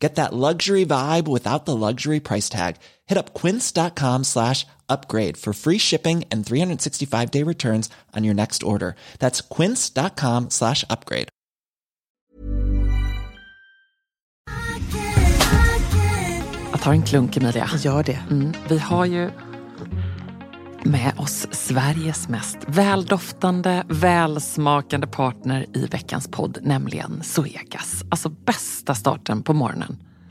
Get that luxury vibe without the luxury price tag. Hit up quince.com slash upgrade for free shipping and 365 day returns on your next order. That's quince.com slash upgrade. Jag tar en klunk Emilia. Gör det. Mm, vi har ju med oss Sveriges mest väldoftande, välsmakande partner i veckans podd, nämligen Zoegas. Alltså bästa starten på morgonen.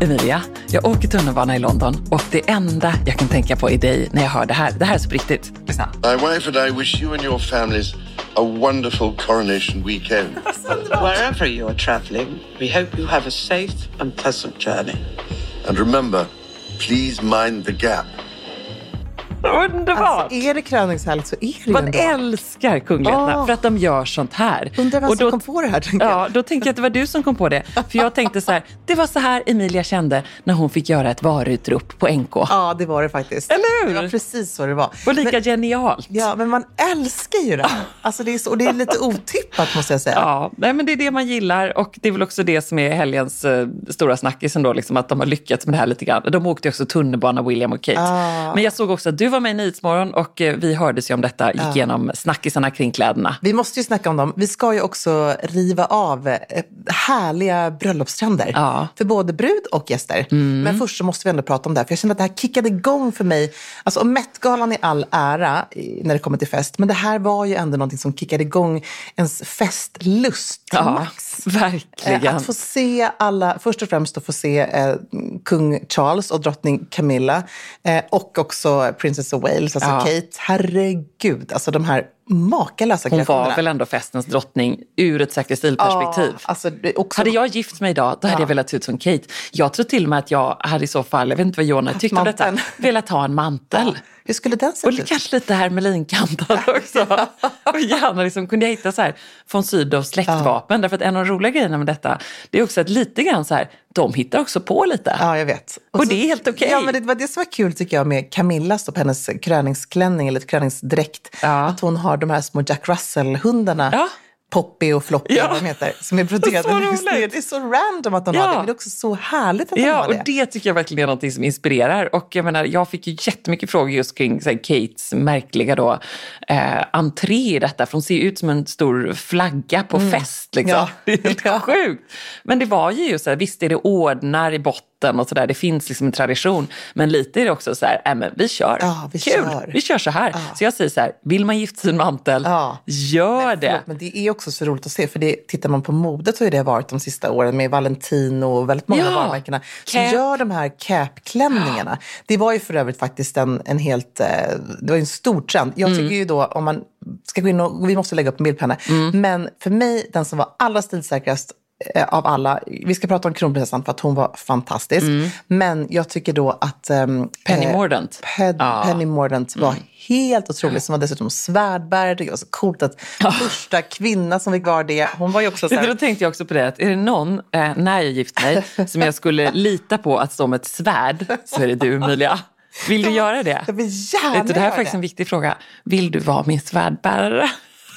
Emilia, jag åker tunnelbana i London och det enda jag kan tänka på är dig när jag hör det här. Det här är så på riktigt. Lyssna. My wife and I wish you and your families a wonderful coronation weekend. Wherever you're travelling, we hope you have a safe and pleasant journey. and remember, please mind the gap. Underbart! Alltså, är det kröningshelg så är det ju Man ändå. älskar kungligheterna Åh. för att de gör sånt här. Undrar vem Och som kom på det här. tänker jag. Ja, då tänker jag att det var du som kom på det. För jag tänkte så här, det var så här Emilia kände när hon fick göra ett varuutrop på NK. Ja, det var det faktiskt. Eller hur? Det var precis så det var. Och lika Men, genialt. ja, men man älskar ju det. Alltså, det är så, och det är lite otippat måste jag säga. Ja, nej, men det är det man gillar och det är väl också det som är helgens eh, stora snackis ändå, liksom, att de har lyckats med det här lite grann. De åkte också tunnelbana, William och Kate. Ah. Men jag såg också att du var med i Nyhetsmorgon och eh, vi hördes ju om detta, gick igenom snackisarna kring kläderna. Vi måste ju snacka om dem. Vi ska ju också riva av eh, härliga bröllopstrender Ja. för både brud och gäster. Men först så måste vi ändå prata om det här, för jag känner att det här kickade igång för mig. Alltså, Met-galan i all ära när det kommer till fest, men det här var ju ändå någonting som kickade igång ens festlust till Ja, max. verkligen. Eh, Att få se alla, först och främst att få se eh, kung Charles och drottning Camilla eh, och också Princess of Wales, alltså Ja. Kate. Herregud, alltså de här makalösa Hon var väl ändå festens drottning ur ett säkert stilperspektiv. Ja, alltså, också, Hade jag gift mig idag, då hade Ja. jag velat se ut som Kate. Jag tror till och med att jag hade i så fall, jag vet inte vad Jonna tyckte om detta, velat ha en mantel. Hur skulle den se Och ut? kanske lite hermelinkantad också. och gärna liksom kunde jag hitta så här von Sydows släktvapen. Därför att en av de roliga grejerna med detta, det är också att lite grann så här, de hittar också på lite. Ja, jag vet. Och det är helt okej. Ja, men det var det som var kul tycker jag med Camillas och hennes kröningsklänning eller kröningsdräkt. Ja. Att hon har de här små Jack Russell-hundarna. Ja. Poppy och Floppy, Ja. vad de heter, som är längst ner. roligt. Det är så random att hon Ja. har det, men det är också så härligt att hon Ja, har och det. det tycker jag verkligen är någonting som inspirerar. Och jag menar, jag fick ju jättemycket frågor just kring här, Kates märkliga då, eh, entré i detta. För hon ser ju ut som en stor flagga på fest. Liksom. Mm. Ja. Det är helt Ja. sjukt. Men det var ju så här, visst är det ordnar i botten slotten och sådär. Det finns liksom en tradition. Men lite är det också så här, äh, men vi kör. Ja, vi Kul, kör. vi kör så här. Så jag säger så här, vill man gifta sin mantel, Ja. gör det. Förlåt, men det är också så roligt att se, för det, tittar man på modet så har det varit de sista åren med Valentino och väldigt många Ja, varumärkena som gör de här cap-klänningarna. Det var ju för övrigt faktiskt en, en helt, eh, det var en stor trend. Jag Mm. tycker ju då, om man ska gå in och, vi måste lägga upp en bild på henne, Mm. men för mig den som var allra stilsäkrast av alla, vi ska prata om kronprinsessan för att hon var fantastisk, men jag tycker då att Mm. Penny eh, Mordaunt. Ped, Ja. Mm. Penny Mordaunt var helt otrolig, som var dessutom svärdbärare. Det var så coolt att första kvinna som fick vara det, hon var ju också så Då tänkte jag också på det, att är det någon, eh, när jag gift mig, som jag skulle lita på att stå med ett svärd, så är det du Emilia. Vill du göra det? jag vill gärna Vet du, det här är faktiskt en viktig fråga. Vill du vara min svärdbärare?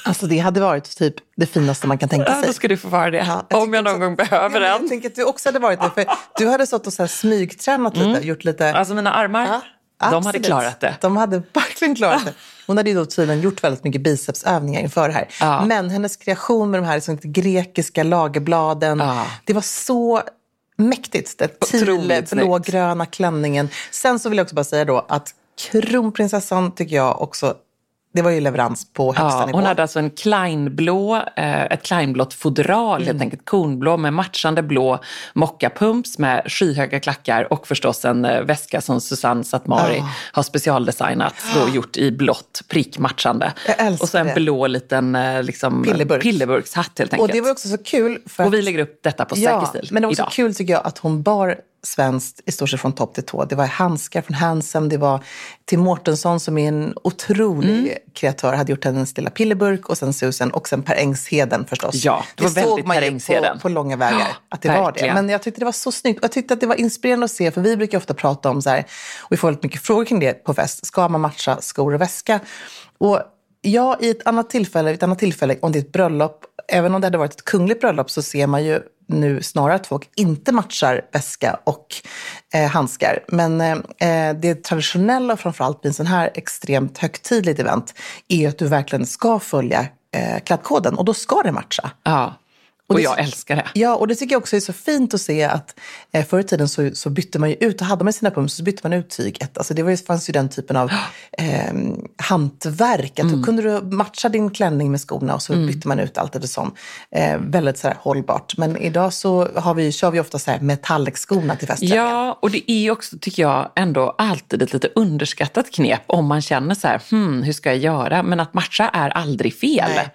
Alltså det hade varit typ det finaste man kan tänka Ja, sig. då ska du få vara det. Ja, jag om jag någon också- gång behöver ja, men Jag en. tänker att du också hade varit det, för du hade stått och så här smygtränat lite, gjort lite... Alltså mina armar, Ja, de hade klarat det. De hade verkligen klarat det. Hon hade ju då tydligen gjort väldigt mycket bicepsövningar inför det här. Ja. Men hennes kreation med de här liksom, grekiska lagerbladen, Ja. det var så mäktigt. Den blågröna klänningen. Sen så vill jag också bara säga då att kronprinsessan tycker jag också, det var ju leverans på högsta Ja, nivå. hon hade alltså en kleinblå, eh, ett kleinblått fodral, Mm. helt enkelt kornblå med matchande blå mockapumps med skyhöga klackar och förstås en eh, väska som Susanne Satmari Ja. har specialdesignat, då gjort i blått, prickmatchande. Och så en det. blå liten eh, liksom, Pillerburk. pillerburkshatt helt enkelt. Och det var också så kul. För Och vi att- lägger upp detta på Ja, Säker stil men det var också idag. kul tycker jag att hon bar svenskt i stort sett från topp till tå. Det var handskar från Hansen, det var Tim Mårtensson som är en otrolig Mm. kreatör, hade gjort hennes lilla pillerburk och sen Susan och sen Per Engsheden förstås. Ja, det var såg man ju. På, på långa vägar Ja, att det var det. verkligen. Men jag tyckte det var så snyggt. Jag tyckte att det var inspirerande att se, för vi brukar ofta prata om så här, och vi får väldigt mycket frågor kring det på fest, ska man matcha skor och väska? Och Ja, i ett annat tillfälle, ett annat tillfälle, om det är ett bröllop, även om det hade varit ett kungligt bröllop så ser man ju nu snarare att folk inte matchar väska och eh, handskar. Men eh, eh, det traditionella, och framförallt vid en sån här extremt högtidligt event, är att du verkligen ska följa eh, klädkoden och då ska det matcha. Ja, och, det- jag älskar det. Ja, och det tycker jag också är så fint att se att eh, förr i tiden så, så bytte man ju ut, och hade man sina pumps så bytte man ut tyget. Alltså det var, fanns ju den typen av eh, hantverk. Att då kunde du matcha din klänning med skorna och så bytte man ut allt eftersom. Eh, väldigt så här hållbart. Men idag så har vi, kör vi ofta så här metallic-skorna till festklänningen. Ja, och det är också, tycker jag, ändå alltid ett lite underskattat knep om man känner så här, hmm, hur ska jag göra? Men att matcha är aldrig fel. Nej.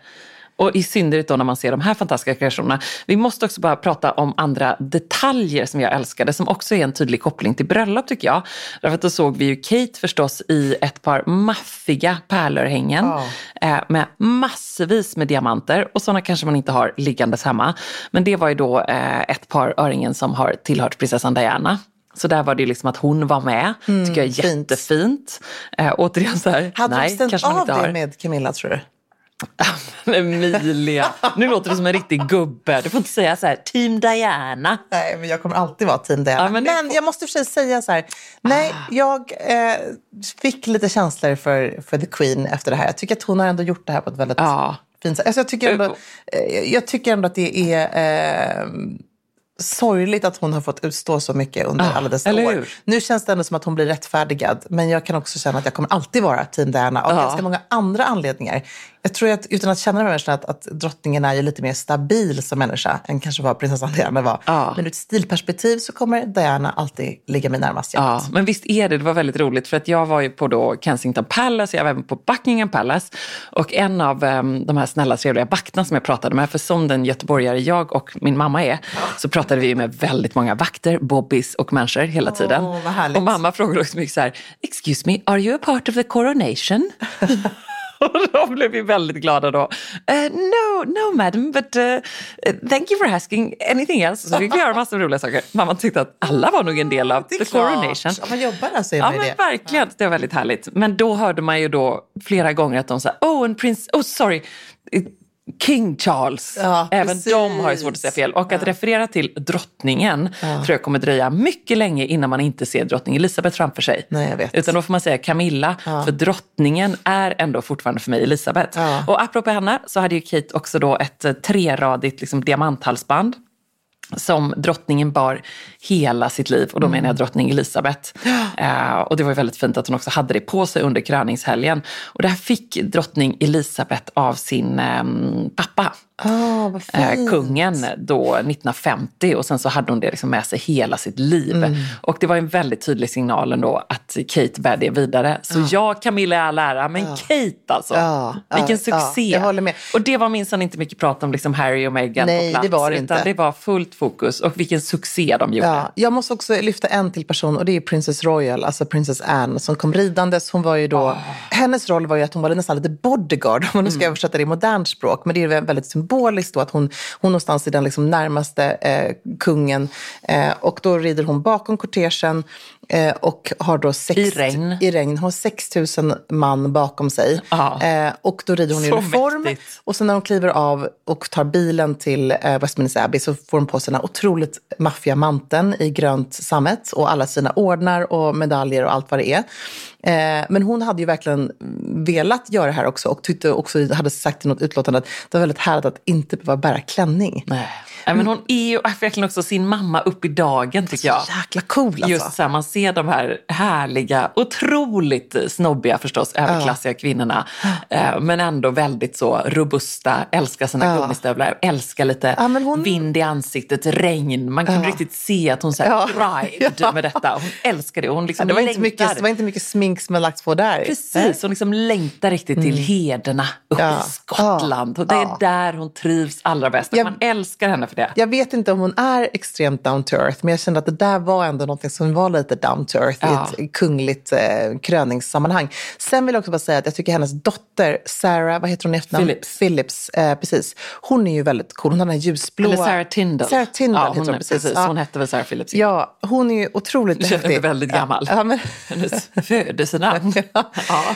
Och i synnerhet då när man ser de här fantastiska kreationerna. Vi måste också bara prata om andra detaljer som jag älskade, som också är en tydlig koppling till bröllop tycker jag. Därför att då såg vi ju Kate förstås i ett par maffiga pärlörhängen Ja. eh, med massvis med diamanter och sådana kanske man inte har liggandes hemma. Men det var ju då eh, ett par öringen som har tillhört prinsessan Diana. Så där var det liksom att hon var med. tycker jag är fint. jättefint. Eh, återigen så här, Hade nej, du man av det har. med Camilla tror du? Emilia, nu låter du som en riktig gubbe. Du får inte säga så här, team Diana. Nej, men jag kommer alltid vara team Diana. Ja, men men det jag måste för sig säga så här. Nej, jag eh, fick lite känslor för, för The Queen efter det här. Jag tycker att hon har ändå gjort det här på ett väldigt Ja. fint sätt. Alltså, jag, tycker ändå, eh, jag tycker ändå att det är... Eh, sorgligt att hon har fått utstå så mycket under Ja, alla dessa år. hur? Nu känns det ändå som att hon blir rättfärdigad. Men jag kan också känna att jag kommer alltid vara team Diana av Ja. ganska många andra anledningar. Jag tror att utan att känna de här människorna att, att drottningen är ju lite mer stabil som människa än kanske vad prinsessan Diana var. Ja. Men ur ett stilperspektiv så kommer Diana alltid ligga mig närmast Ja, hjärtat. men visst är det. Det var väldigt roligt för att jag var ju på då Kensington Palace, jag var även på Buckingham Palace och en av em, de här snälla trevliga vakterna som jag pratade med, för som den göteborgare jag och min mamma är, så pratade vi med väldigt många vakter, bobbys och människor hela tiden. härligt. och mamma frågade också mycket så här, excuse me, are you a part of the coronation? De blev ju väldigt glada då. Eh, no, no madam, but uh, thank you for asking anything else. Så fick vi göra massor av roliga saker. Mamma tyckte att alla var nog en del av the coronation. Om man jobbar där så är Ja men det. verkligen, det var väldigt härligt. Men då hörde man ju då flera gånger att de sa, oh en prins, oh sorry, King Charles. Ja, Även precis. de har ju svårt att säga fel. Och att referera till drottningen tror jag kommer dröja mycket länge innan man inte ser drottning Elisabeth framför sig. Nej, jag vet. Utan då får man säga Camilla, för drottningen är ändå fortfarande för mig Elisabeth. Ja. Och apropå henne så hade ju Kate också då ett eh, treradigt liksom, diamanthalsband som drottningen bar hela sitt liv. Och då menar jag drottning Elisabeth. Eh, och det var ju väldigt fint att hon också hade det på sig under kröningshelgen. Och det här fick drottning Elisabeth av sin eh, pappa. Oh, eh, kungen då 1950 och sen så hade hon det liksom med sig hela sitt liv. Mm. Och det var en väldigt tydlig signal ändå att Kate bär det vidare. Så ja, Camilla är all ära, men Kate alltså. Vilken succé. jag håller med. Och det var minsann inte mycket prat om liksom Harry och Meghan Nej, på det plats. var det utan inte. det var fullt fokus och vilken succé de gjorde. Ja, jag måste också lyfta en till person och det är Princess Royal, alltså Princess Anne som kom ridandes. Hon var ju då, Hennes roll var ju att hon var nästan lite bodyguard, om man nu ska översätta det i modernt språk. Men det är väldigt symboliskt då att hon, hon någonstans är den liksom närmaste eh, kungen. Eh, och då rider hon bakom kortegen eh, och har då sex, I regn. I regn. Hon har 6 000 man bakom sig. Eh, och då rider hon i uniform. mäktigt. Och sen när hon kliver av och tar bilen till eh, Westminster Abbey så får hon på sig den här otroligt maffiga manteln i grönt sammet och alla sina ordnar och medaljer och allt vad det är. Eh, men hon hade ju verkligen velat göra det här också och tyckte också, hade sagt i något utlåtande att det var väldigt härligt att inte behöva bära klänning. Nej. Nej, men hon är ju verkligen också sin mamma upp i dagen tycker jag. Jäkla cool alltså. Just så här, man ser de här härliga, otroligt snobbiga förstås, överklassiga kvinnorna. Eh, men ändå väldigt så robusta, älskar sina Ja. gummistövlar, älskar lite Ja, hon- vind i ansiktet, regn. Man kunde riktigt se att hon så här Ja. pride Ja. med detta. Hon älskar det. Hon Ja, liksom det, var inte mycket, det var inte mycket smink som har lagts på där. Precis, hon liksom längtar riktigt till herderna uppe Mm. Ja. i Skottland. Och det är Ja. där hon trivs allra bäst. Man älskar henne för det. Jag vet inte om hon är extremt down to earth, men jag kände att det där var ändå något som var lite down to earth Ja. i ett kungligt eh, kröningssammanhang. Sen vill jag också bara säga att jag tycker hennes dotter, Sarah, vad heter hon i efternamn? Phillips. Phillips, eh, precis. Hon är ju väldigt cool. Hon har den här ljusblåa... Eller Sarah Tyndall. Sarah Tyndall ja, heter hon, hon, är- precis. precis. Ja. Hon hette väl Sarah Phillips? Ja, hon är ju otroligt Du känner mig häftig. väldigt gammal. Ja, men... Hennes födelsenamn. ja.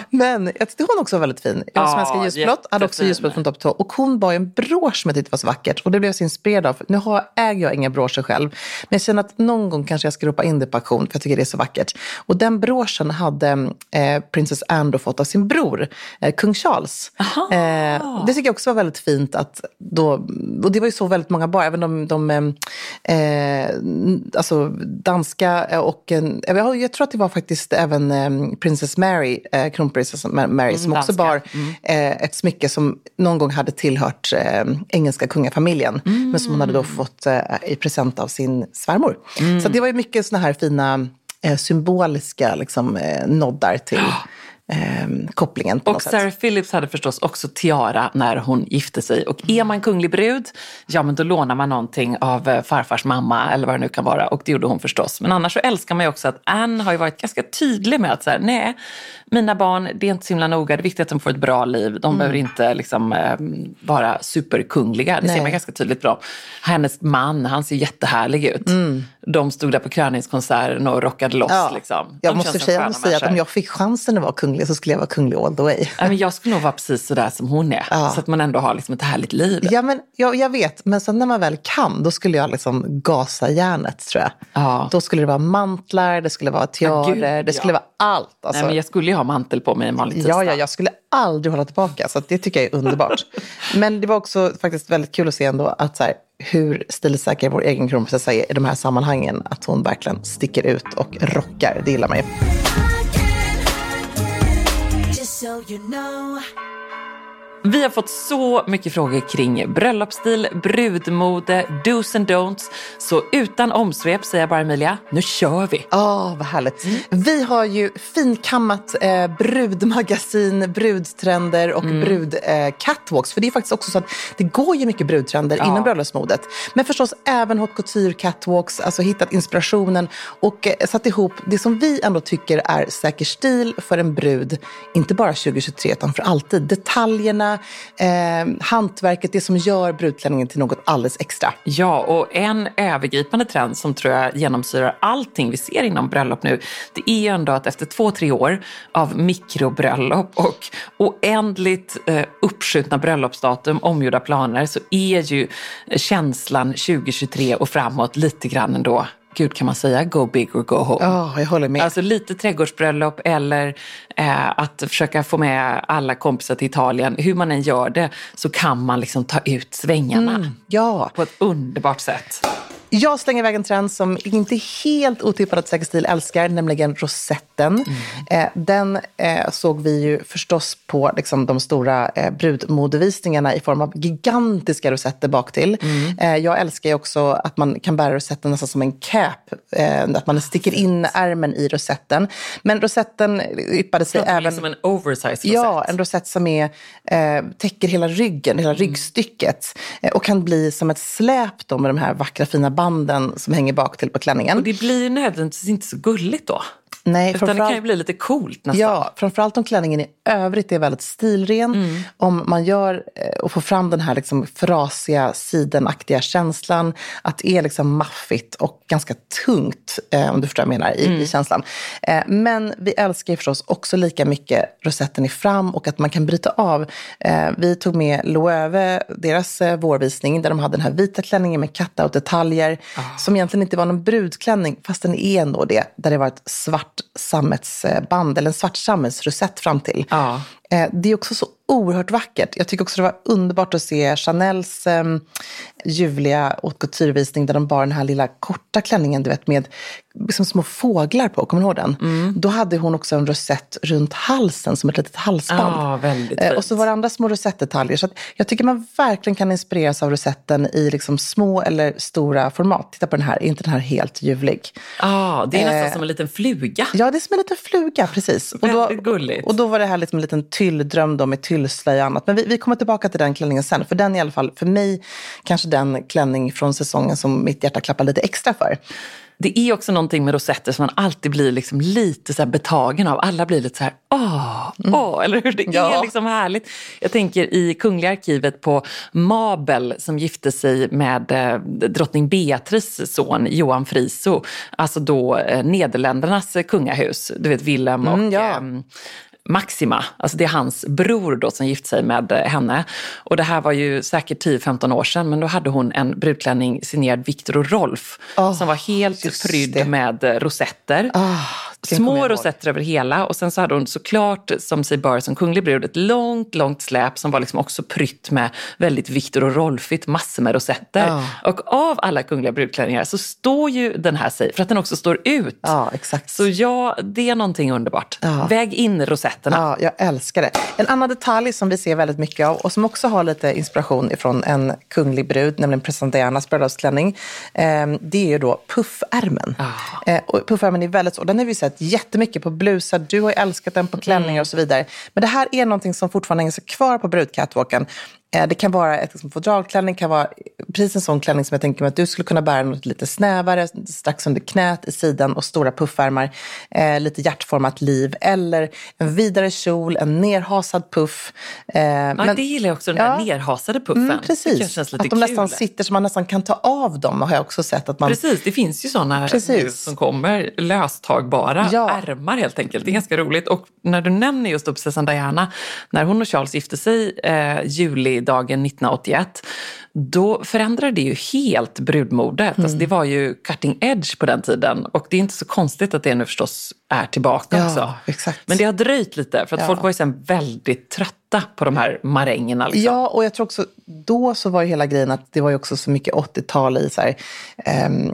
Men jag tyckte hon också var väldigt fin. Jag som älskar ljusblått hade också ljusblått från topp till tå. Och hon bar ju en brosch som jag tyckte var så vackert. Och det blev så inspirerad av. Nu har, äger jag inga broscher själv. Men jag känner att någon gång kanske jag ska ropa in det på auktion. För jag tycker det är så vackert. Och den broschen hade eh, Princess Anne då fått av sin bror, eh, kung Charles. Eh, det tycker jag också var väldigt fint att då, och det var ju så väldigt många bar, även de, de eh, eh, alltså danska och en, jag, jag tror att det var faktiskt även eh, Princess Mary, eh, kronprinsessan Mary, som också danska. bar eh, ett smycke som någon gång hade tillhört eh, engelska kungafamiljen, men som hon hade då fått eh, i present av sin svärmor. Så det var ju mycket såna här fina eh, symboliska liksom, eh, noddar till eh, kopplingen Och något sätt. Sarah Phillips hade förstås också tiara när hon gifte sig. Och är man kunglig brud, ja men då lånar man någonting av eh, farfars mamma eller vad det nu kan vara. Och det gjorde hon förstås. Men annars så älskar man ju också att Anne har ju varit ganska tydlig med att så här, nej, mina barn, det är inte så himla noga. Det är viktigt att de får ett bra liv. De behöver inte liksom, eh, vara superkungliga. Det Nej. ser man ganska tydligt dem. Hennes man, han ser jättehärlig ut. De stod där på kröningskonserten och rockade loss. Ja. Liksom. Jag måste säga, att om jag fick chansen att vara kunglig så skulle jag vara kunglig all the way. Nej, men jag skulle nog vara precis sådär som hon är. Ja. Så att man ändå har liksom ett härligt liv. Ja, men, jag, jag vet, men sen när man väl kan, då skulle jag liksom gasa järnet tror jag. Ja. Då skulle det vara mantlar, det skulle vara tiaror, gud, det skulle ja. vara allt. Alltså, Nej, men jag skulle ju ha mantel på mig en vanlig tisdag. Ja, ja, jag skulle aldrig hålla tillbaka. Så det tycker jag är underbart. Men det var också faktiskt väldigt kul att se ändå att så här, hur stilsäker vår egen kronprinsessa är i de här sammanhangen. Att hon verkligen sticker ut och rockar. Det gillar man ju. Just so you know. Vi har fått så mycket frågor kring bröllopsstil, brudmode, dos and don'ts. Så utan omsvep säger jag bara Emilia, nu kör vi! Åh, vad härligt. Vi har ju finkammat eh, brudmagasin, brudtrender och brud eh, catwalks. För det är faktiskt också så att det går ju mycket brudtrender inom bröllopsmodet. Men förstås även haute couture catwalks, alltså hittat inspirationen och eh, satt ihop det som vi ändå tycker är säker stil för en brud, inte bara 2023 utan för alltid. Detaljerna, eh, hantverket, det som gör brudklänningen till något alldeles extra. Ja, och en övergripande trend som tror jag genomsyrar allting vi ser inom bröllop nu, det är ju ändå att efter två, tre år av mikrobröllop och oändligt eh, uppskjutna bröllopsdatum, omgjorda planer, så är ju känslan 2023 och framåt lite grann ändå, gud kan man säga go big or go home? Ja, jag håller med. Alltså lite trädgårdsbröllop eller eh, att försöka få med alla kompisar till Italien. Hur man än gör det så kan man liksom ta ut svängarna ja. på ett underbart sätt. Jag slänger iväg en trend som inte helt otippad att Säker stil älskar, nämligen rosetten. Eh, den eh, såg vi ju förstås på liksom, de stora eh, brudmodevisningarna i form av gigantiska rosetter bak till. Eh, jag älskar ju också att man kan bära rosetten nästan som en cap. Att man sticker in ärmen i rosetten. Men rosetten yppade sig även... Som en oversized rosett. Ja, en rosett som är, täcker hela ryggen, hela ryggstycket. Eh, och kan bli som ett släp då med de här vackra fina banden som hänger bak till på klänningen. Och det blir ju nödvändigtvis inte så gulligt då. Nej, Utan det kan ju bli lite coolt nästan. Ja, framförallt om klänningen i övrigt är väldigt stilren. Mm. Om man gör eh, och får fram den här liksom frasiga, sidenaktiga känslan. Att det är liksom maffigt och ganska tungt, eh, om du förstår vad jag menar, i, Mm. i känslan. Eh, men vi älskar ju förstås också lika mycket rosetten i fram och att man kan bryta av. Eh, vi tog med Loewe, deras eh, vårvisning, där de hade den här vita klänningen med cut-out-detaljer. Ah. Som egentligen inte var någon brudklänning, fast den är ändå det. Där det var ett svart sammetsband, eller en svart sammetsrosett fram till. Ja. Eh, Det är också så oerhört vackert. Jag tycker också det var underbart att se Chanels eh, ljuvliga haute couture-visning där de bar den här lilla korta klänningen du vet, med liksom små fåglar på. Kommer du ihåg den? Mm. Då hade hon också en rosett runt halsen som ett litet halsband. Väldigt Eh. Och så var det andra små rosettdetaljer. Så jag tycker man verkligen kan inspireras av rosetten i liksom små eller stora format. Titta på den här, är inte den här helt ljuvlig? Ah, det är nästan Eh, som en liten fluga. Ja, det är som en liten fluga, precis. Och då, Väldigt gulligt. och då var det här liksom en liten tylldröm då med tyllslöja och annat. Men vi, vi kommer tillbaka till den klänningen sen. För den är i alla fall, för mig, kanske den klänning från säsongen som mitt hjärta klappar lite extra för. Det är också någonting med rosetter som man alltid blir liksom lite så betagen av. Alla blir lite så här, åh, åh, eller hur? Det Mm. Ja. är liksom härligt. Jag tänker i Kungliga arkivet på Mabel som gifte sig med eh, drottning Beatrices son Johan Friso. Alltså då eh, Nederländernas eh, kungahus. Du vet Willem och Mm, ja. ehm, Maxima, alltså det är hans bror då som gift sig med eh, henne. Och det här var ju säkert 10-15 år sedan, men då hade hon en brudklänning signerad Victor och Rolf Åh, som var helt prydd det. med eh, rosetter. Jag Små rosetter över hela och sen så hade hon såklart, som sig bör som kunglig brud, ett långt, långt släp som var liksom också prytt med väldigt Victor och Rolfigt, massor med rosetter. Ja. Och av alla kungliga brudklänningar så står ju den här sig, för att den också står ut. Ja, exakt. Så ja, det är någonting underbart. Ja. Väg in rosetterna. Ja, jag älskar det. En annan detalj som vi ser väldigt mycket av och som också har lite inspiration ifrån en kunglig brud, nämligen prinsessan Dianas bröllopsklänning, eh, det är ju då puffärmen. Eh, och puffärmen är väldigt så, den har vi sett jättemycket på blusar, du har ju älskat den på klänningar och så vidare. Men det här är någonting som fortfarande hänger sig kvar på brudcatwalken. Eh, Det kan vara ett liksom, fodralklänning, kan vara precis en sån klänning som jag tänker mig att du skulle kunna bära något lite snävare, strax under knät, i sidan och stora puffärmar. Eh, lite hjärtformat liv. Eller en vidare kjol, en nerhasad puff. Eh, Ja, det gillar jag också, den Ja. där nerhasade puffen. Mm, precis. att de kul. nästan sitter så man nästan kan ta av dem, har jag också sett. Att man, Precis, det finns ju sådana Precis. som kommer löstagbara Ja. ärmar helt enkelt. Det är ganska roligt. Och när du nämner just då prinsessan Diana, när hon och Charles gifte sig eh, julidagen 1981, då förändrade det ju helt brudmodet. Alltså, det var ju cutting edge på den tiden. Och det är inte så konstigt att det nu förstås är tillbaka Ja, också. exakt. Men det har dröjt lite, för att Ja. folk var ju sen väldigt trötta på de här marängerna. Liksom. Ja, och jag tror också, då så var ju hela grejen att det var ju också så mycket 80-tal i så här, ehm,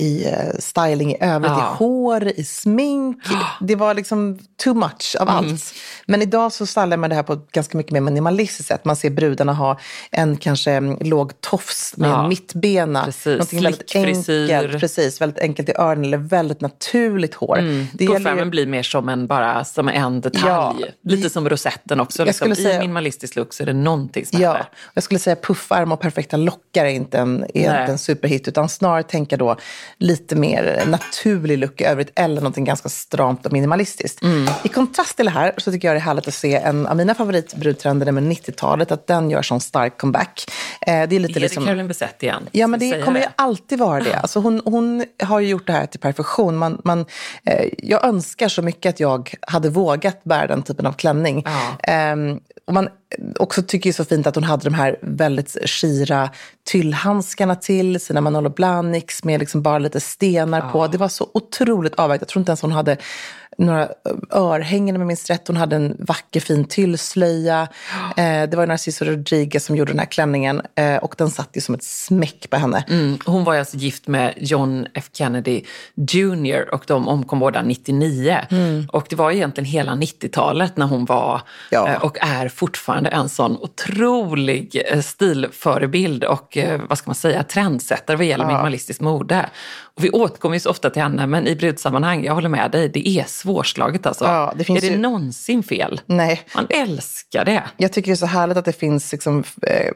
i eh, styling i övrigt, Ja. i hår, i smink. Det var liksom too much av Mm. allt. Men idag så stylar man det här på ett ganska mycket mer minimalistiskt sätt. Man ser brudarna ha en kanske mm, låg tofs med Ja. en mittbena. Precis, Någonting väldigt enkelt, precis, väldigt enkelt i öronen eller väldigt naturligt hår. Det gäller ju- Puffärmen blir mer som en, bara, som en detalj. Ja. Lite som rosetten också. Liksom. skulle säga- I minimalistisk look så är det någonting som Ja, jag skulle säga puffärm och perfekta lockar är inte en, är inte en superhit. Utan snarare tänka då lite mer naturlig look i övrigt. Eller någonting ganska stramt och minimalistiskt. Mm. I kontrast till det här så tycker jag det är härligt att se en av mina favoritbrudtrender med 90-talet. Att den gör sån stark comeback. Eh, det är lite Är det liksom... Caroline Bessette igen? Ja, men det kommer ju alltid vara det. Alltså hon, hon har ju gjort det här till perfektion. Man, man, eh, jag önskar så mycket att jag hade vågat bära den typen av klänning. Ja. Ehm, och man också tycker ju så fint att hon hade de här väldigt skira tyllhandskarna till sina Manolo Blahniks med liksom bara lite stenar på. Det var så otroligt avvägt. Jag tror inte ens hon hade några örhängen om jag minns rätt. Hon hade en vacker fin tyllslöja. Eh, det var Narciso Rodriguez som gjorde den här klänningen eh, och den satt ju som ett smäck på henne. Mm, hon var ju alltså gift med John F Kennedy Jr och de omkom båda 99. Och det var egentligen hela 90-talet när hon var Ja. eh, och är fortfarande en sån otrolig eh, stilförebild och eh, vad ska man säga, trendsättare vad gäller minimalistiskt mode. Och vi återkommer ju så ofta till henne, men i brudsammanhang, jag håller med dig, det är svårslaget alltså. Ja, det finns är det ju- någonsin fel? Nej. Man älskar det. Jag tycker det är så härligt att det finns liksom, eh,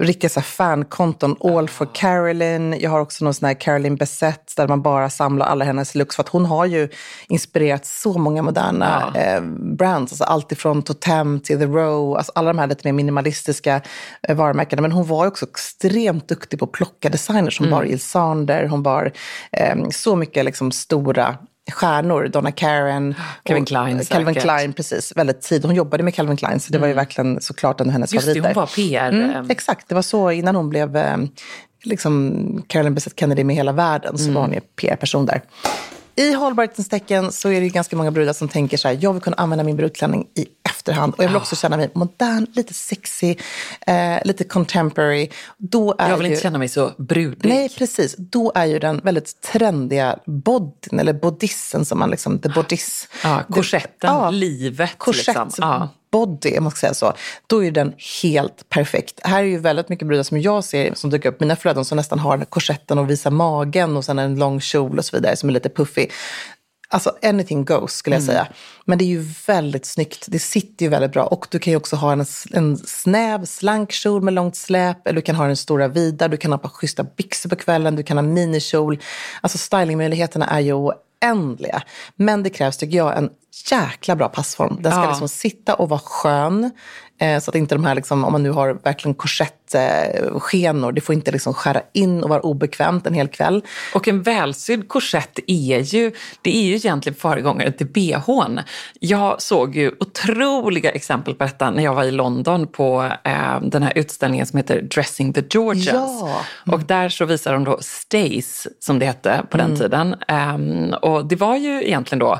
riktiga så här fankonton. All for Caroline. Jag har också någon sån här Caroline Bessette där man bara samlar alla hennes looks. För att hon har ju inspirerat så många moderna eh, brands. Alltså allt ifrån Totem till The Row. Alltså alla de här lite mer minimalistiska eh, varumärkena. Men hon var också extremt duktig på att plocka designers. Hon bar Jill Sander, hon bar eh, så mycket liksom stora stjärnor. Donna Karen. Calvin Klein Calvin säkert. Klein, precis. Väldigt tid. Hon jobbade med Calvin Klein, så det var ju verkligen såklart en av hennes Just det, favoriter. hon var PR. Mm, eh, exakt, det var så innan hon blev eh, liksom Carolyn Bessette Kennedy med hela världen, så var hon ju PR-person där. I hållbarhetens tecken så är det ju ganska många brudar som tänker så här, jag vill kunna använda min brudklänning i efterhand. Och jag vill också känna mig modern, lite sexy, eh, lite contemporary. Då är Jag vill ju... inte känna mig så brudig. Nej, precis. Då är ju den väldigt trendiga bodyn, eller bodissen som man liksom, the bodice. Ja, korsetten, Ja, livet. Korsett, liksom. Ja. Body, om man ska säga så. Då är den helt perfekt. Här är ju väldigt mycket brudar som jag ser som dyker upp, mina flöden som nästan har korsetten och visar magen och sen en lång kjol och så vidare som är lite puffig. Alltså anything goes skulle jag säga. Men det är ju väldigt snyggt. Det sitter ju väldigt bra. Och du kan ju också ha en, en snäv, slank kjol med långt släp. Eller du kan ha den stora vida. Du kan ha par schyssta byxor på kvällen. Du kan ha minikjol. Alltså stylingmöjligheterna är ju oändliga. Men det krävs, tycker jag, en jäkla bra passform. Den ska Ja. liksom sitta och vara skön. Eh, så att inte de här, liksom, om man nu har verkligen korsettskenor, det får inte liksom skära in och vara obekvämt en hel kväll. Och en välsydd korsett är ju, det är ju egentligen föregångaren till bhn. Jag såg ju otroliga exempel på detta när jag var i London på eh, den här utställningen som heter Dressing the Georgians. Ja. Och där så visar de då Stace, som det hette på den tiden. Ehm, och det var ju egentligen då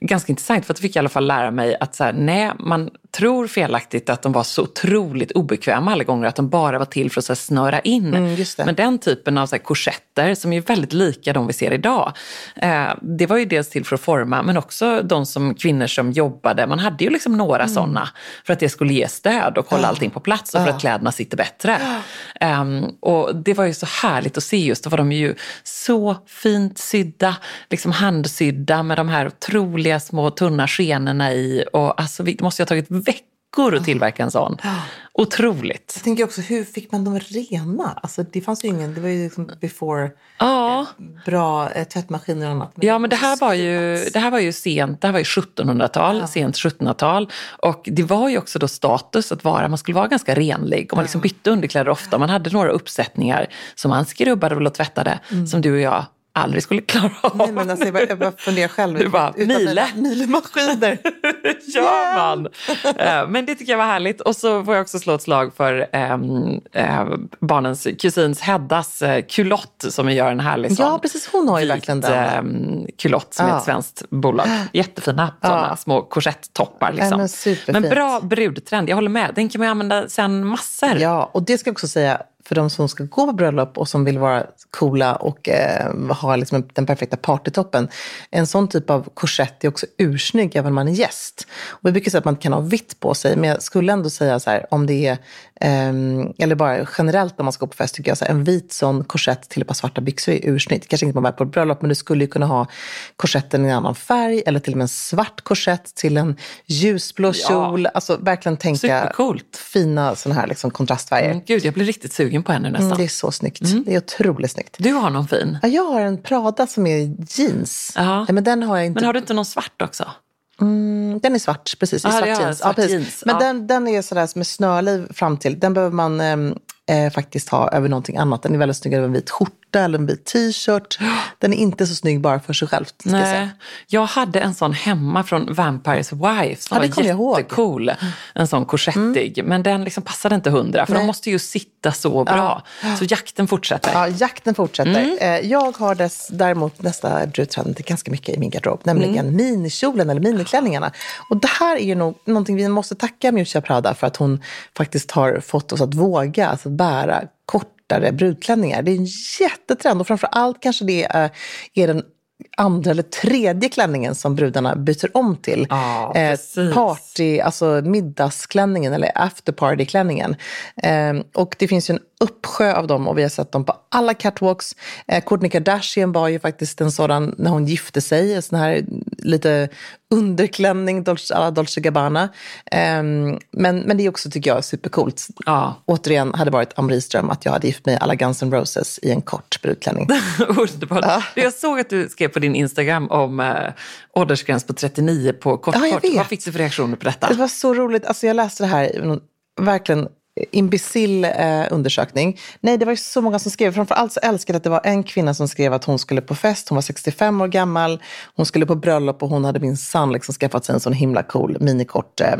ganska intressant för att jag fick i alla fall lära mig att så här, nej, man tror felaktigt att de var så otroligt obekväma alla gånger, att de bara var till för att så här, snöra in. Mm. Men den typen av så här, korsetter, som är väldigt lika de vi ser idag, eh, det var ju dels till för att forma, men också de som kvinnor som jobbade. Man hade ju liksom några Mm. sådana för att det skulle ge stöd och hålla allting på plats och för att kläderna sitter bättre. Ehm, och det var ju så härligt att se just, då var de ju så fint sydda, liksom handsydda med de här otroliga små tunna skenorna i. Och alltså, vi- det måste ju ha tagit veckor att tillverka en sån. Otroligt. Jag tänker också, hur fick man dem rena? Alltså, det fanns ju ingen, det var ju liksom before Ja. bra eh, tvättmaskiner och annat. Ja, men det här var ju, det här var ju sent, det här var ju 1700-tal, sent 1700-tal. Och det var ju också då status att vara, man skulle vara ganska renlig och man liksom bytte underkläder ofta. Man hade några uppsättningar som man skrubbade och tvättade, som du och jag aldrig skulle klara av. Nej, men alltså, jag, bara, jag bara funderar själv. Du bara, Mile. Milemaskiner. gör man? Eh, Men det tycker jag var härligt. Och så får jag också slå ett slag för eh, barnens kusins Heddas eh, kulott som gör en härlig sån Ja, precis. Hon har ju vit, verkligen den. ehm, kulott som är Ja. ett svenskt bolag. Jättefina sådana små korsetttoppar. Liksom. Ja, men bra brudtrend, jag håller med. Den kan man ju använda sen massor. Ja, och det ska jag också säga för de som ska gå på bröllop och som vill vara coola och eh, ha liksom den perfekta partytoppen. En sån typ av korsett är också ursnygg även om man är gäst. Och vi brukar säga att man kan ha vitt på sig, men jag skulle ändå säga så här, om det är, ehm, eller bara generellt om man ska gå på fest, tycker jag så här, en vit sån korsett till ett par svarta byxor är ursnyggt. Kanske inte man bär på ett bröllop, men du skulle ju kunna ha korsetten i en annan färg eller till och med en svart korsett till en ljusblå kjol. Alltså verkligen tänka Supercoolt. fina såna här liksom kontrastfärger. Mm, Gud, jag blir riktigt sugen på henne nästan. Mm, det är så snyggt. Det är otroligt snyggt. Du har någon fin. Ja, jag har en Prada som är jeans. Ja. Nej, men den har jag inte. Men har du inte någon svart också? Mm, Den är svart, precis. Ja, svart är jeans. svart precis. jeans, Men ja. den, den är sådär som är snörliv fram till. Den behöver man ehm, eh, faktiskt ha över någonting annat. Den är väldigt snygg över en vit skjorta skjorta eller en vit t-shirt. Den är inte så snygg bara för sig själv. Ska jag, Nej, säga. jag hade en sån hemma från Vampires Wife som Ja, var kommer jag ihåg. jättecool. En sån korsettig. Men den liksom passade inte hundra för Nej. de måste ju sitta så bra. Så jakten fortsätter. Ja, jakten fortsätter. Mm. Eh, Jag har dess, däremot nästa brudtrend ganska mycket i min garderob, nämligen Mm. minikjolen eller miniklänningarna. Och det här är ju nog någonting vi måste tacka Miuccia Prada för att hon faktiskt har fått oss att våga alltså bära kortare brudklänningar. Det är en jättetrend och framför allt kanske det är, är den andra eller tredje klänningen som brudarna byter om till. Ja, eh, party, alltså middagsklänningen eller afterpartyklänningen. Eh, och det finns ju en uppsjö av dem och vi har sett dem på alla catwalks. Eh, Kourtney Kardashian var ju faktiskt en sådan när hon gifte sig, en sån här lite underklänning Dolce, alla Dolce Gabbana. Eh, men, men det är också, tycker jag, supercoolt. Ja. Återigen hade varit Amris dröm att jag hade gift mig alla Guns N' Roses i en kort brudklänning. Underbart. Jag såg att du skrev på din Instagram om äh, åldersgräns på 39 på kort Ja, kort. Vad fick du för reaktioner på detta? Det var så roligt. Alltså jag läste det här, verkligen imbecill eh, undersökning. Nej, det var ju så många som skrev. Framförallt så älskade jag att det var en kvinna som skrev att hon skulle på fest. Hon var 65 år gammal. Hon skulle på bröllop och hon hade minsann liksom skaffat sig en sån himla cool minikort eh,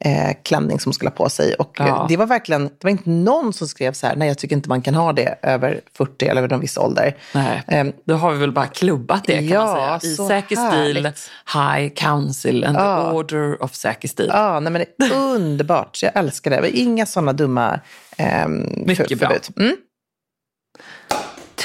eh, klänning som hon skulle ha på sig. Och eh, Ja. det var verkligen, det var inte någon som skrev så här, nej jag tycker inte man kan ha det över 40 eller över en viss ålder. Nej, Ehm, då har vi väl bara klubbat det kan Ja, man säga. I säker stil. High Council and Ja. the Order of säker stil. Ja, nej, men det är underbart. Jag älskar det. Inga sådana dumma ehm, Mycket för- bra. förbud. Mm.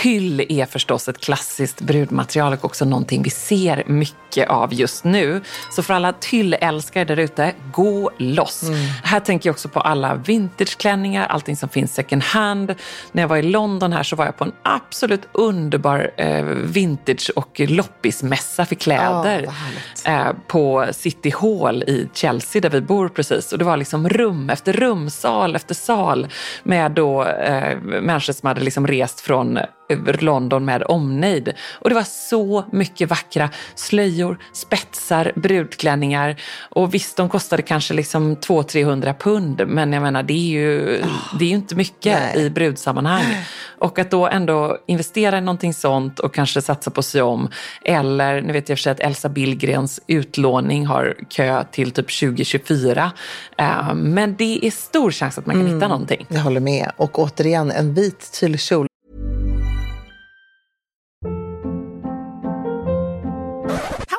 Tyll är förstås ett klassiskt brudmaterial och också någonting vi ser mycket av just nu. Så för alla tyllälskare där ute, gå loss. Här tänker jag också på alla vintageklänningar, allting som finns second hand. När jag var i London här så var jag på en absolut underbar eh, vintage och loppismässa för kläder. Härligt. eh, på City Hall i Chelsea där vi bor precis. Och det var liksom rum efter rum, sal efter sal med då eh, människor som hade liksom rest från eh, London med omnejd. Och det var så mycket vackra slöjor, spetsar, brudklänningar. Och visst, de kostade kanske liksom 200-300 pund, men jag menar det är ju, det är ju inte mycket Nej. i brudsammanhang. Och att då ändå investera i någonting sånt och kanske satsa på att sy om. Eller, nu vet jag för sig att Elsa Billgrens utlåning har kö till typ 2024. Eh, men det är stor chans att man kan hitta någonting. Jag håller med. Och återigen, en vit tyllkjol.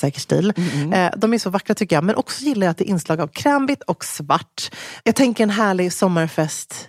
säker stil, Mm. de är så vackra tycker jag. Men också gillar jag att det är inslag av krämvitt och svart. Jag tänker en härlig sommarfest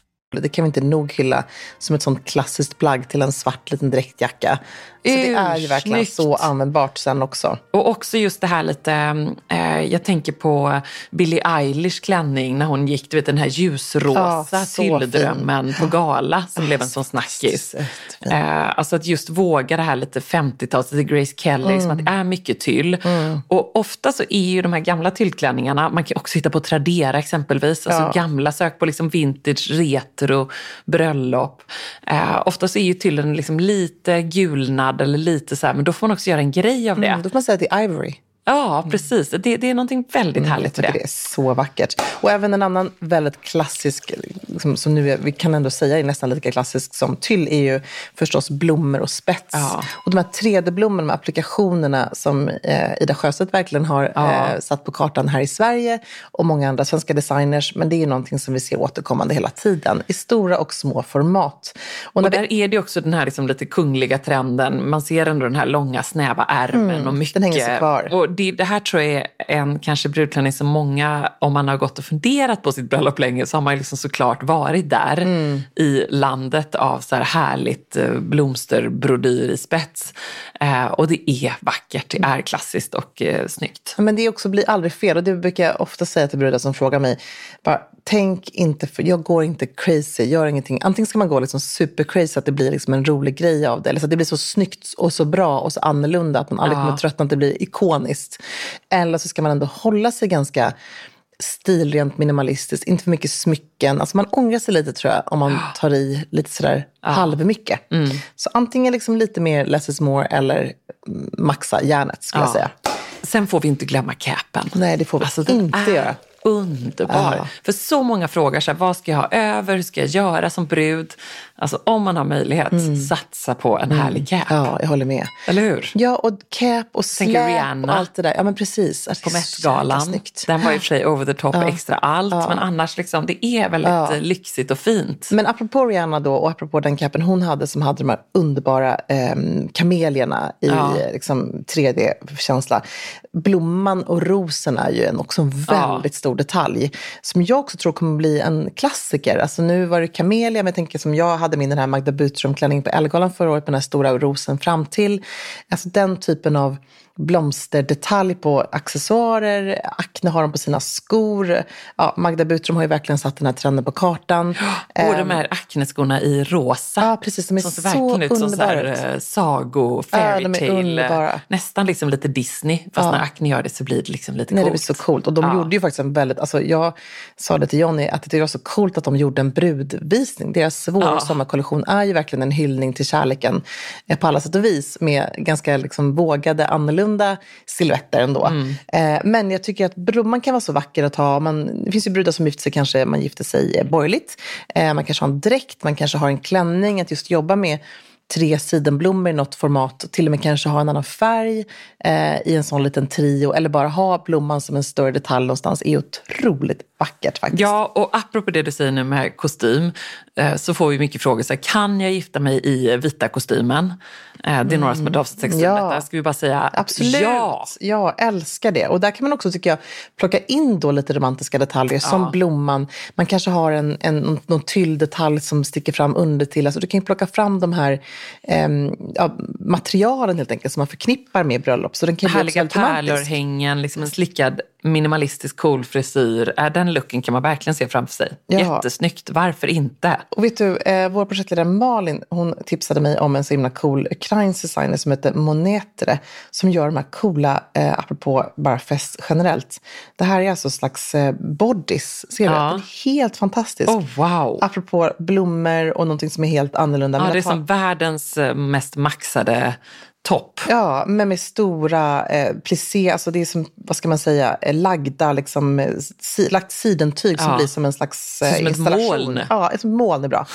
Det kan vi inte nog hylla som ett sånt klassiskt plagg till en svart liten dräktjacka. Så det är ju verkligen Ursnyggt. så användbart sen också. Och också just det här lite, eh, jag tänker på Billie Eilish klänning när hon gick, du vet den här ljusrosa Ja, så tylldrömmen på gala som blev en sån snackis. Eh, alltså att just våga det här lite 50-tals, lite Grace Kelly, som att det är mycket tyll. Och ofta så är ju de här gamla tyllklänningarna, man kan också hitta på Tradera exempelvis, alltså Ja. gamla, sök på liksom vintage, retro, bröllop. Eh, oftast är ju tyllen liksom lite gulnad eller lite så här, men då får man också göra en grej av det. Mm, då får man säga att det är Ivory. Ja, precis. Det, det är någonting väldigt Jag härligt med det. det är så vackert. Och även en annan väldigt klassisk, liksom, som nu är, vi kan ändå säga är nästan lika klassisk som tyll, är ju förstås blommor och spets. Ja. Och de här 3D-blommorna, de applikationerna som eh, Ida Sjöstedt verkligen har Ja. eh, satt på kartan här i Sverige och många andra svenska designers. Men det är ju någonting som vi ser återkommande hela tiden i stora och små format. Och Och där är det också den här liksom lite kungliga trenden. Man ser ändå den här långa snäva ärmen och mycket. Mm, den hänger sig kvar. Det, det här tror jag är en kanske brudklänning som många, om man har gått och funderat på sitt bröllop länge, så har man liksom såklart varit där Mm. i landet av så här härligt eh, blomsterbrodyr i spets. Eh, och det är vackert, det är klassiskt och eh, snyggt. Men det också blir aldrig fel. Och det brukar jag ofta säga till brudar som frågar mig. Bara, tänk inte, för jag går inte crazy, gör ingenting. Antingen ska man gå liksom super crazy så att det blir liksom en rolig grej av det. Eller så att det blir så snyggt och så bra och så annorlunda att man aldrig Ja. kommer tröttna, att det blir ikoniskt. Eller så ska man ändå hålla sig ganska stilrent minimalistiskt, inte för mycket smycken. Alltså man ångrar sig lite tror jag om man tar i lite sådär halvmycket. Så antingen liksom lite mer less is more eller mm, maxa järnet skulle jag Ja. säga. Sen får vi inte glömma capen. Nej, det får vi Alltså, inte göra. Underbar. Ja. För så många frågar så här, vad ska jag ha över? Hur ska jag göra som brud? Alltså om man har möjlighet, satsa på en härlig cap. Mm. Ja, jag håller med. Eller hur? Ja, och cap och släp och allt det där. Ja, men precis. På Met-galan. snyggt. Den var i och för sig over the top Ja. extra allt. Men annars liksom, det är väldigt Ja. eh, lyxigt och fint. Men apropå Rihanna då och apropå den capen hon hade som hade de här underbara eh, kamelierna i Ja. liksom, 3D-känsla. Blomman och rosen är ju en, också en Ja. väldigt stor detalj som jag också tror kommer bli en klassiker. Alltså nu var det kamelia, men jag tänker som jag hade min den här Magda Butström-klänning på Ellegalan förra året med den här stora rosen fram till. Alltså den typen av blomsterdetalj på accessoarer. Acne har de på sina skor. Ja, Magda Butström har ju verkligen satt den här trenden på kartan. Och Ehm, de här akneskorna i rosa. Ja, precis. De är som ser så verkligen ut som så här, eh, sago, Ja, fairy de är tale. underbara. Nästan liksom lite Disney. Fast Ja. när Acne gör det så blir det liksom lite Nej, det coolt. blir så coolt. Och de Ja. gjorde ju faktiskt en väldigt, alltså jag sa det till Johnny, att det var så coolt att de gjorde en brudvisning. Deras vår Ja. sommarkollektion är ju verkligen en hyllning till kärleken eh, på alla sätt och vis. Med ganska liksom vågade, annorlunda silhuetter ändå. Mm. Eh, men jag tycker att blomman kan vara så vacker att ha. Man, det finns ju brudar som gifter sig, kanske man gifter sig eh, borgerligt. Eh, man kanske har en dräkt, man kanske har en klänning. Att just jobba med tre sidenblommor i något format, till och med kanske ha en annan färg eh, i en sån liten trio, eller bara ha blomman som en större detalj någonstans, är otroligt vackert faktiskt. Ja, och apropå det du säger nu med kostym eh, så får vi mycket frågor. Så här, kan jag gifta mig i vita kostymen? Eh, Det är några som har avsett sexrum Mm. Ja. Ska vi bara säga Absolut. ja? Jag älskar det. Och där kan man också, tycker jag, plocka in då lite romantiska detaljer som blomman. Man kanske har en, en, någon, tylldetalj som sticker fram under till. Alltså, du kan ju plocka fram de här ja, materialen helt enkelt som man förknippar med bröllop. Så den kan Härliga romantisk. pärlörhängen, liksom en slickad minimalistisk cool frisyr. Äh, Den looken kan man verkligen se framför sig. Ja. Jättesnyggt, varför inte? Och vet du, eh, vår projektledare Malin, hon tipsade mig om en så himla cool ukrainsk designer som heter Monetre, som gör de här coola, eh, apropå bara fest generellt. Det här är alltså slags eh, bodies, ser du? Ja. Är helt fantastisk. Oh, wow! Apropå blommor och någonting som är helt annorlunda. Ja, det är som världens eh, mest maxade topp. Ja, men med stora eh, plissé, alltså det är som, vad ska man säga, eh, lagda, liksom, eh, si, lagt sidentyg som Ja. blir som en slags eh, Som ett installation. moln. Ja, ett moln är bra.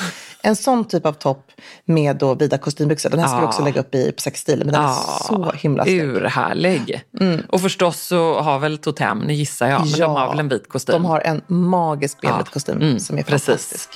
En sån typ av topp med då vida kostymbyxor, den här ska vi Ja. också lägga upp i på sexstilen, men den är så himla snygg. Mm. Urhärlig. Och förstås så har väl Totem, nu gissar jag, men de har väl en vit kostym? De har en magisk Ja. benvit kostym Mm, som är precis. fantastisk.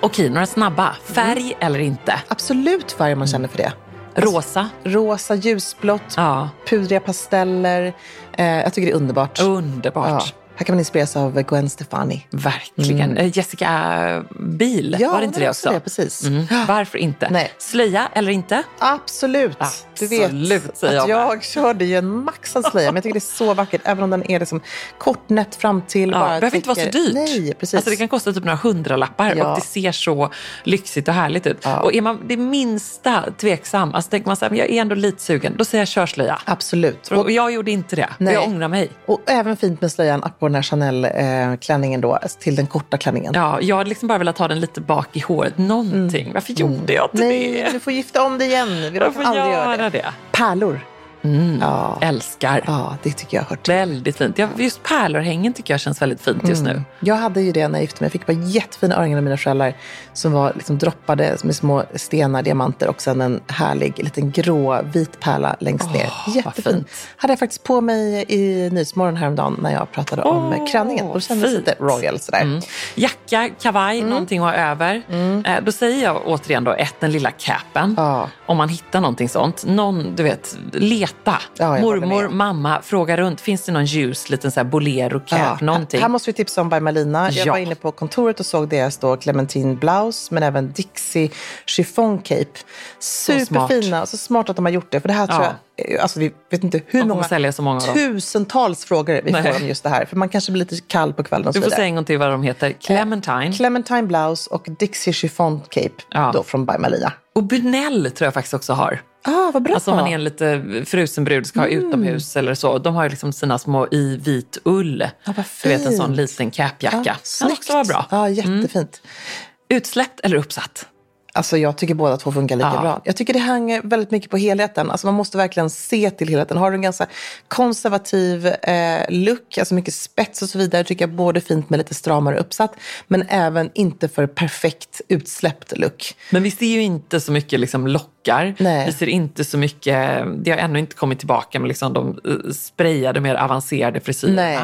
Okej, några snabba. Färg Mm. eller inte? Absolut färg om man känner för det. Rosa? Rosa, ljusblått, Ja, pudriga pasteller. Eh, jag tycker det är underbart. underbart. Här kan man inspireras av Gwen Stefani. Verkligen. Eh, Jessica Biel, Ja, var det inte det också? Det, precis. Mm. Varför inte? Nej. Slöja eller inte? Absolut. Du Absolut, vet säger att jag jag körde ju en maxad slöja, men jag tycker det är så vackert. Även om den är liksom kortnätt fram till. Ja, bara behöver inte vara så dyrt. Nej, precis. Alltså det kan kosta typ några hundralappar Ja. och det ser så lyxigt och härligt ut. Ja. Och är man det minsta tveksam, alltså tänker man så här, men jag är ändå lite sugen, då säger jag körslöja. Absolut. Och jag gjorde inte det. Nej. Jag ångrar mig. Och även fint med slöjan på den här Chanel-klänningen då, till den korta klänningen. Ja, jag hade liksom bara velat ha den lite bak i håret. Någonting. Varför gjorde jag inte Mm. Nej, det? du får gifta om dig igen. Vi får aldrig göra det. det. Pärlor. Mm. Ja. Älskar. ja, det tycker jag har hört. Väldigt fint. Ja, just pärlörhängen tycker jag känns väldigt fint just nu. Jag hade ju det när jag gifte mig. Jag fick bara jättefina örhängen av mina föräldrar som var liksom droppade med små stenar, diamanter och sen en härlig liten grå vit pärla längst ner. vad Jättefin. Hade jag faktiskt på mig i Nyhetsmorgon häromdagen när jag pratade om Åh, klänningen. Då kändes fint. lite royal sådär. Mm. Jacka, kavaj, Mm. någonting att ha över. Eh, då säger jag återigen då, ett, den lilla capen. Ja. Om man hittar någonting sånt. Någon, du vet, leta. Ja, Mormor, mamma, fråga runt. Finns det någon ljus, liten så här bolero cap, någonting? Här måste vi tipsa om By Malina. Jag Ja. var inne på kontoret och såg deras då Clementine Blouse men även Dixie Chiffon Cape. Superfina. Så smart att de har gjort det. För det här tror Ja. jag, alltså vi vet inte hur många, sälja så många tusentals frågor vi Nej. får om just det här. För man kanske blir lite kall på kvällen och så Du får säga en gång till vad de heter. Clementine. Clementine Blouse och Dixie Chiffon Cape Ja. då från By Malina. och Bunell tror jag faktiskt också har. Ah, vad bra. Alltså om man är en lite frusen brud ska ha Mm. utomhus eller så. De har ju liksom sina små i vit ull. Ja, vad du vet en fint. sån liten capjacka. Ja, kan snyggt. också vara bra. Mm. Ja, jättefint. Utsläppt eller uppsatt? Alltså jag tycker båda två funkar lika Ja. bra. Jag tycker det hänger väldigt mycket på helheten. Alltså man måste verkligen se till helheten. Har du en ganska konservativ eh, look, alltså mycket spets och så vidare, tycker jag både fint med lite stramare uppsatt, men även inte för perfekt utsläppt look. Men vi ser ju inte så mycket liksom lockar. Nej. Vi ser inte så mycket, det har ännu inte kommit tillbaka med liksom de eh, sprayade, mer avancerade frisyrerna. Nej.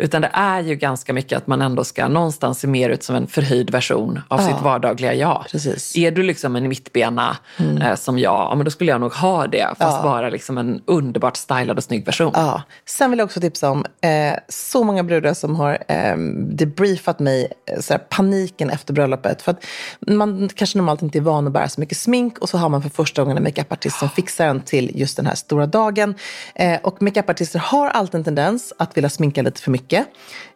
Utan det är ju ganska mycket att man ändå ska någonstans se mer ut som en förhöjd version av sitt vardagliga jag. Precis. Är du liksom en mittbena eh, som jag, ja, men då skulle jag nog ha det. Fast Ja. bara liksom en underbart stylad och snygg version. Ja. Sen vill jag också tipsa om eh, så många brudar som har eh, debriefat mig, eh, sådär, paniken efter bröllopet. För att man kanske normalt inte är van att bära så mycket smink och så har man för första gången en makeupartist som fixar en till just den här stora dagen. Eh, och makeupartister har alltid en tendens att vilja sminka lite för mycket.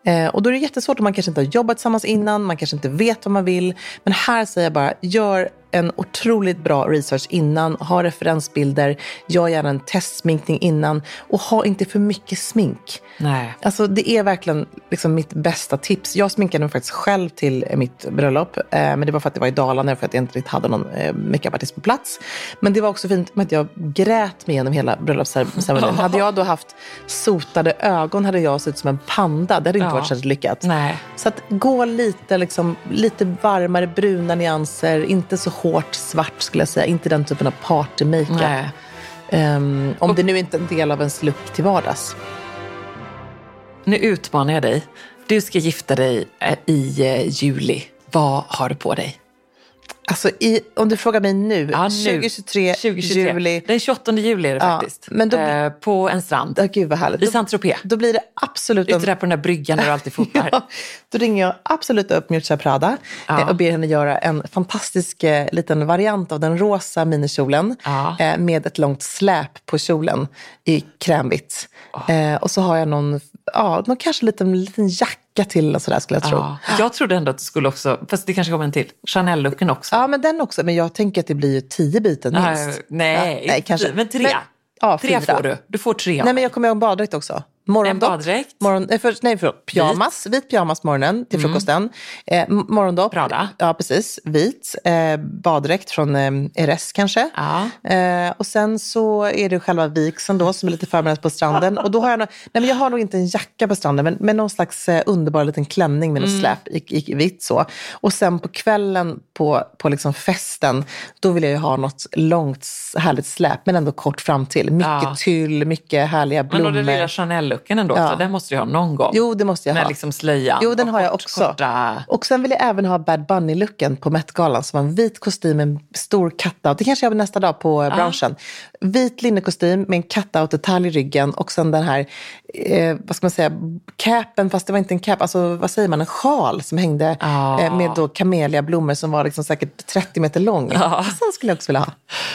Eh, och då är det jättesvårt om man kanske inte har jobbat tillsammans innan, man kanske inte vet vad man vill. Men här säger jag bara, gör en otroligt bra research innan, ha referensbilder, gör gärna en testsminkning innan och ha inte för mycket smink. Nej. Alltså det är verkligen liksom mitt bästa tips. Jag sminkade mig faktiskt själv till mitt bröllop. Eh, men det var för att det var i Dalarna för att jag inte riktigt hade någon eh, makeupartist på plats. Men det var också fint med att jag grät mig igenom hela bröllopsceremonin. hade jag då haft sotade ögon hade jag sett ut som en panda. Det hade inte Ja. varit särskilt lyckat. Nej. Så att gå lite, liksom, lite varmare bruna nyanser, inte så hårt svart skulle jag säga. Inte den typen av party-makeup. Ehm, om det nu inte är en del av ens look till vardags. Nu utmanar jag dig. Du ska gifta dig eh, i eh, juli. Vad har du på dig? Alltså i, om du frågar mig nu, Ja, nu. 2023, 2023. juli. Den 28 juli är det Ja, faktiskt. men då- eh, på en strand. Ja, gud vad härligt. I Saint-Tropez. då blir det absolut Ute där på den där bryggan där du alltid fotar. Ja, då ringer jag absolut upp Miuccia Prada Ja. eh, och ber henne göra en fantastisk eh, liten variant av den rosa minikjolen eh, med ett långt släp på kjolen i krämvitt. Eh, och så har jag någon, ja, någon kanske liten, liten jacka till och sådär skulle jag tro. Ja. Jag trodde ändå att du skulle också, fast det kanske kommer en till, Chanel-looken också. Ja, men den också. Men jag tänker att det blir ju tio byten Nej, minst. nej, Ja, nej kanske. men tre. ja, tre fyra. får du. Du får tre Nej, men jag kommer ihåg baddräkt också. Morgondopp. En baddräkt. Morgon, nej, för, nej, förlåt. Pyjamas. Vit, pyjamas morgonen till frukosten. Eh, m- morgondopp. Prada. Ja, precis. Vit. Eh, baddräkt från eh, RS kanske. Ja. Eh, och sen så är det själva vigseln då som är lite förberett på stranden. Och då har jag, nog, nej, men jag har nog inte en jacka på stranden men, men någon slags eh, underbar liten klänning med något släp i, i vitt så. Och sen på kvällen på, på liksom festen, då vill jag ju ha något långt härligt släp men ändå kort fram till. Mycket Ja. tyll, mycket härliga Men blommor. då den lilla Chanel-looken ändå, Ja. så den måste du ha någon gång. Jo, det måste jag Med ha. liksom slöjan. Jo, den har jag kort- också. Korta... Och sen vill jag även ha Bad Bunny-looken på Met-galan som var en vit kostym med en stor cut-out. Det kanske jag har nästa dag på Ah. brunchen. Vit linnekostym med en cut-out-detalj i ryggen och sen den här eh, vad ska man säga, capen, fast det var inte en cap, alltså vad säger man, en sjal som hängde Ja. eh, med då kameliablommor som var liksom säkert 30 meter lång. Ja. Sån skulle jag också vilja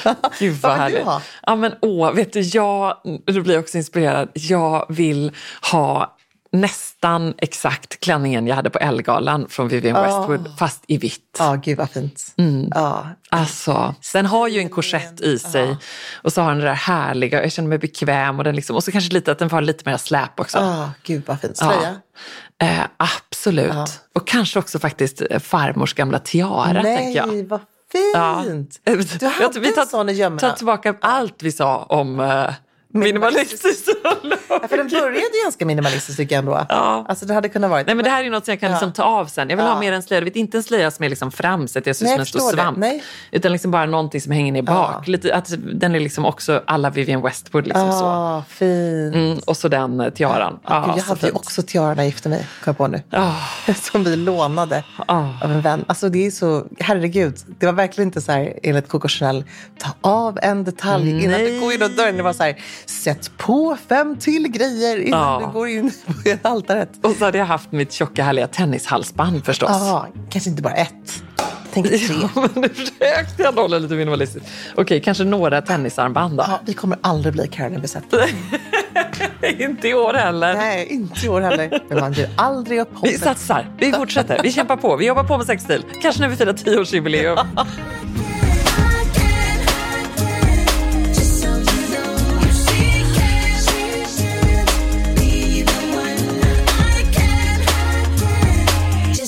ha. Gud vad, vill härligt. du? Ja, men, åh, vet du, jag, nu blir också inspirerad. Jag vill ha nästan exakt klänningen jag hade på Ellegalan från Vivienne Westwood, fast i vitt. Ja, gud vad fint. Mm. Ja. Alltså, den har ju en korsett i sig och så har den det där härliga, jag känner mig bekväm och, den liksom, och så kanske lite att den får lite mer släp också. Ah, gud vad fint. Slöja? Eh, absolut. Och kanske också faktiskt eh, farmors gamla tiara, tänker jag. Nej, vad Ja. fint. Du hade vi en tar, sån i gömmorna. tillbaka allt vi sa om uh, minimalistiskt. Ja, för den började ju ganska minimalistiskt tycker jag ändå. Ja. Alltså det hade kunnat vara... Nej men det här är ju något som jag kan liksom ta av sen. Jag vill ha mer en slöja. Vet, inte en slöja som är liksom framsett, jag ser ut som en stor svamp. Nej. Utan liksom bara någonting som hänger ner bak. Ja. Lite, att den är liksom också alla Vivienne Westwood. Liksom så. Ah, fint. Mm, och så den eh, tiaran. Ja, gud, jag hade ju fint. också tiara när jag gifte mig, kom jag på nu. Ah. Som vi lånade Ah. av en vän. Alltså det är så, herregud, det var verkligen inte så här enligt Coco Chanel, ta av en detalj innan Nej. du går in dörren. Det var så här, sätt på fem till grejer innan Ja. du går in på altaret. Och så hade jag haft mitt tjocka härliga tennishalsband förstås. Ja, kanske inte bara ett. Tänk tre. Ja, men nu försökte jag hålla lite minimalistiskt. Okej, kanske några tennisarmband då. Ja, vi kommer aldrig bli Caroline Bessette. Inte i år heller. Nej, inte i år heller. Men man ger aldrig upp Vi hoppet. satsar, vi fortsätter, vi kämpar på, vi jobbar på med sexstil. Kanske när vi firar tioårsjubileum.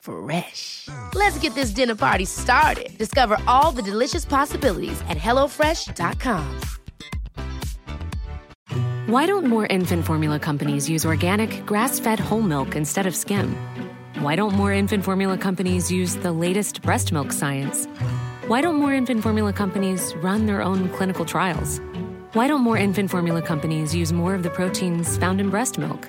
Fresh. Let's get this dinner party started. Discover all the delicious possibilities at hellofresh.com. Why don't more infant formula companies use organic, grass fed whole milk instead of skim? Why don't more infant formula companies use the latest breast milk science? Why don't more infant formula companies run their own clinical trials? Why don't more infant formula companies use more of the proteins found in breast milk?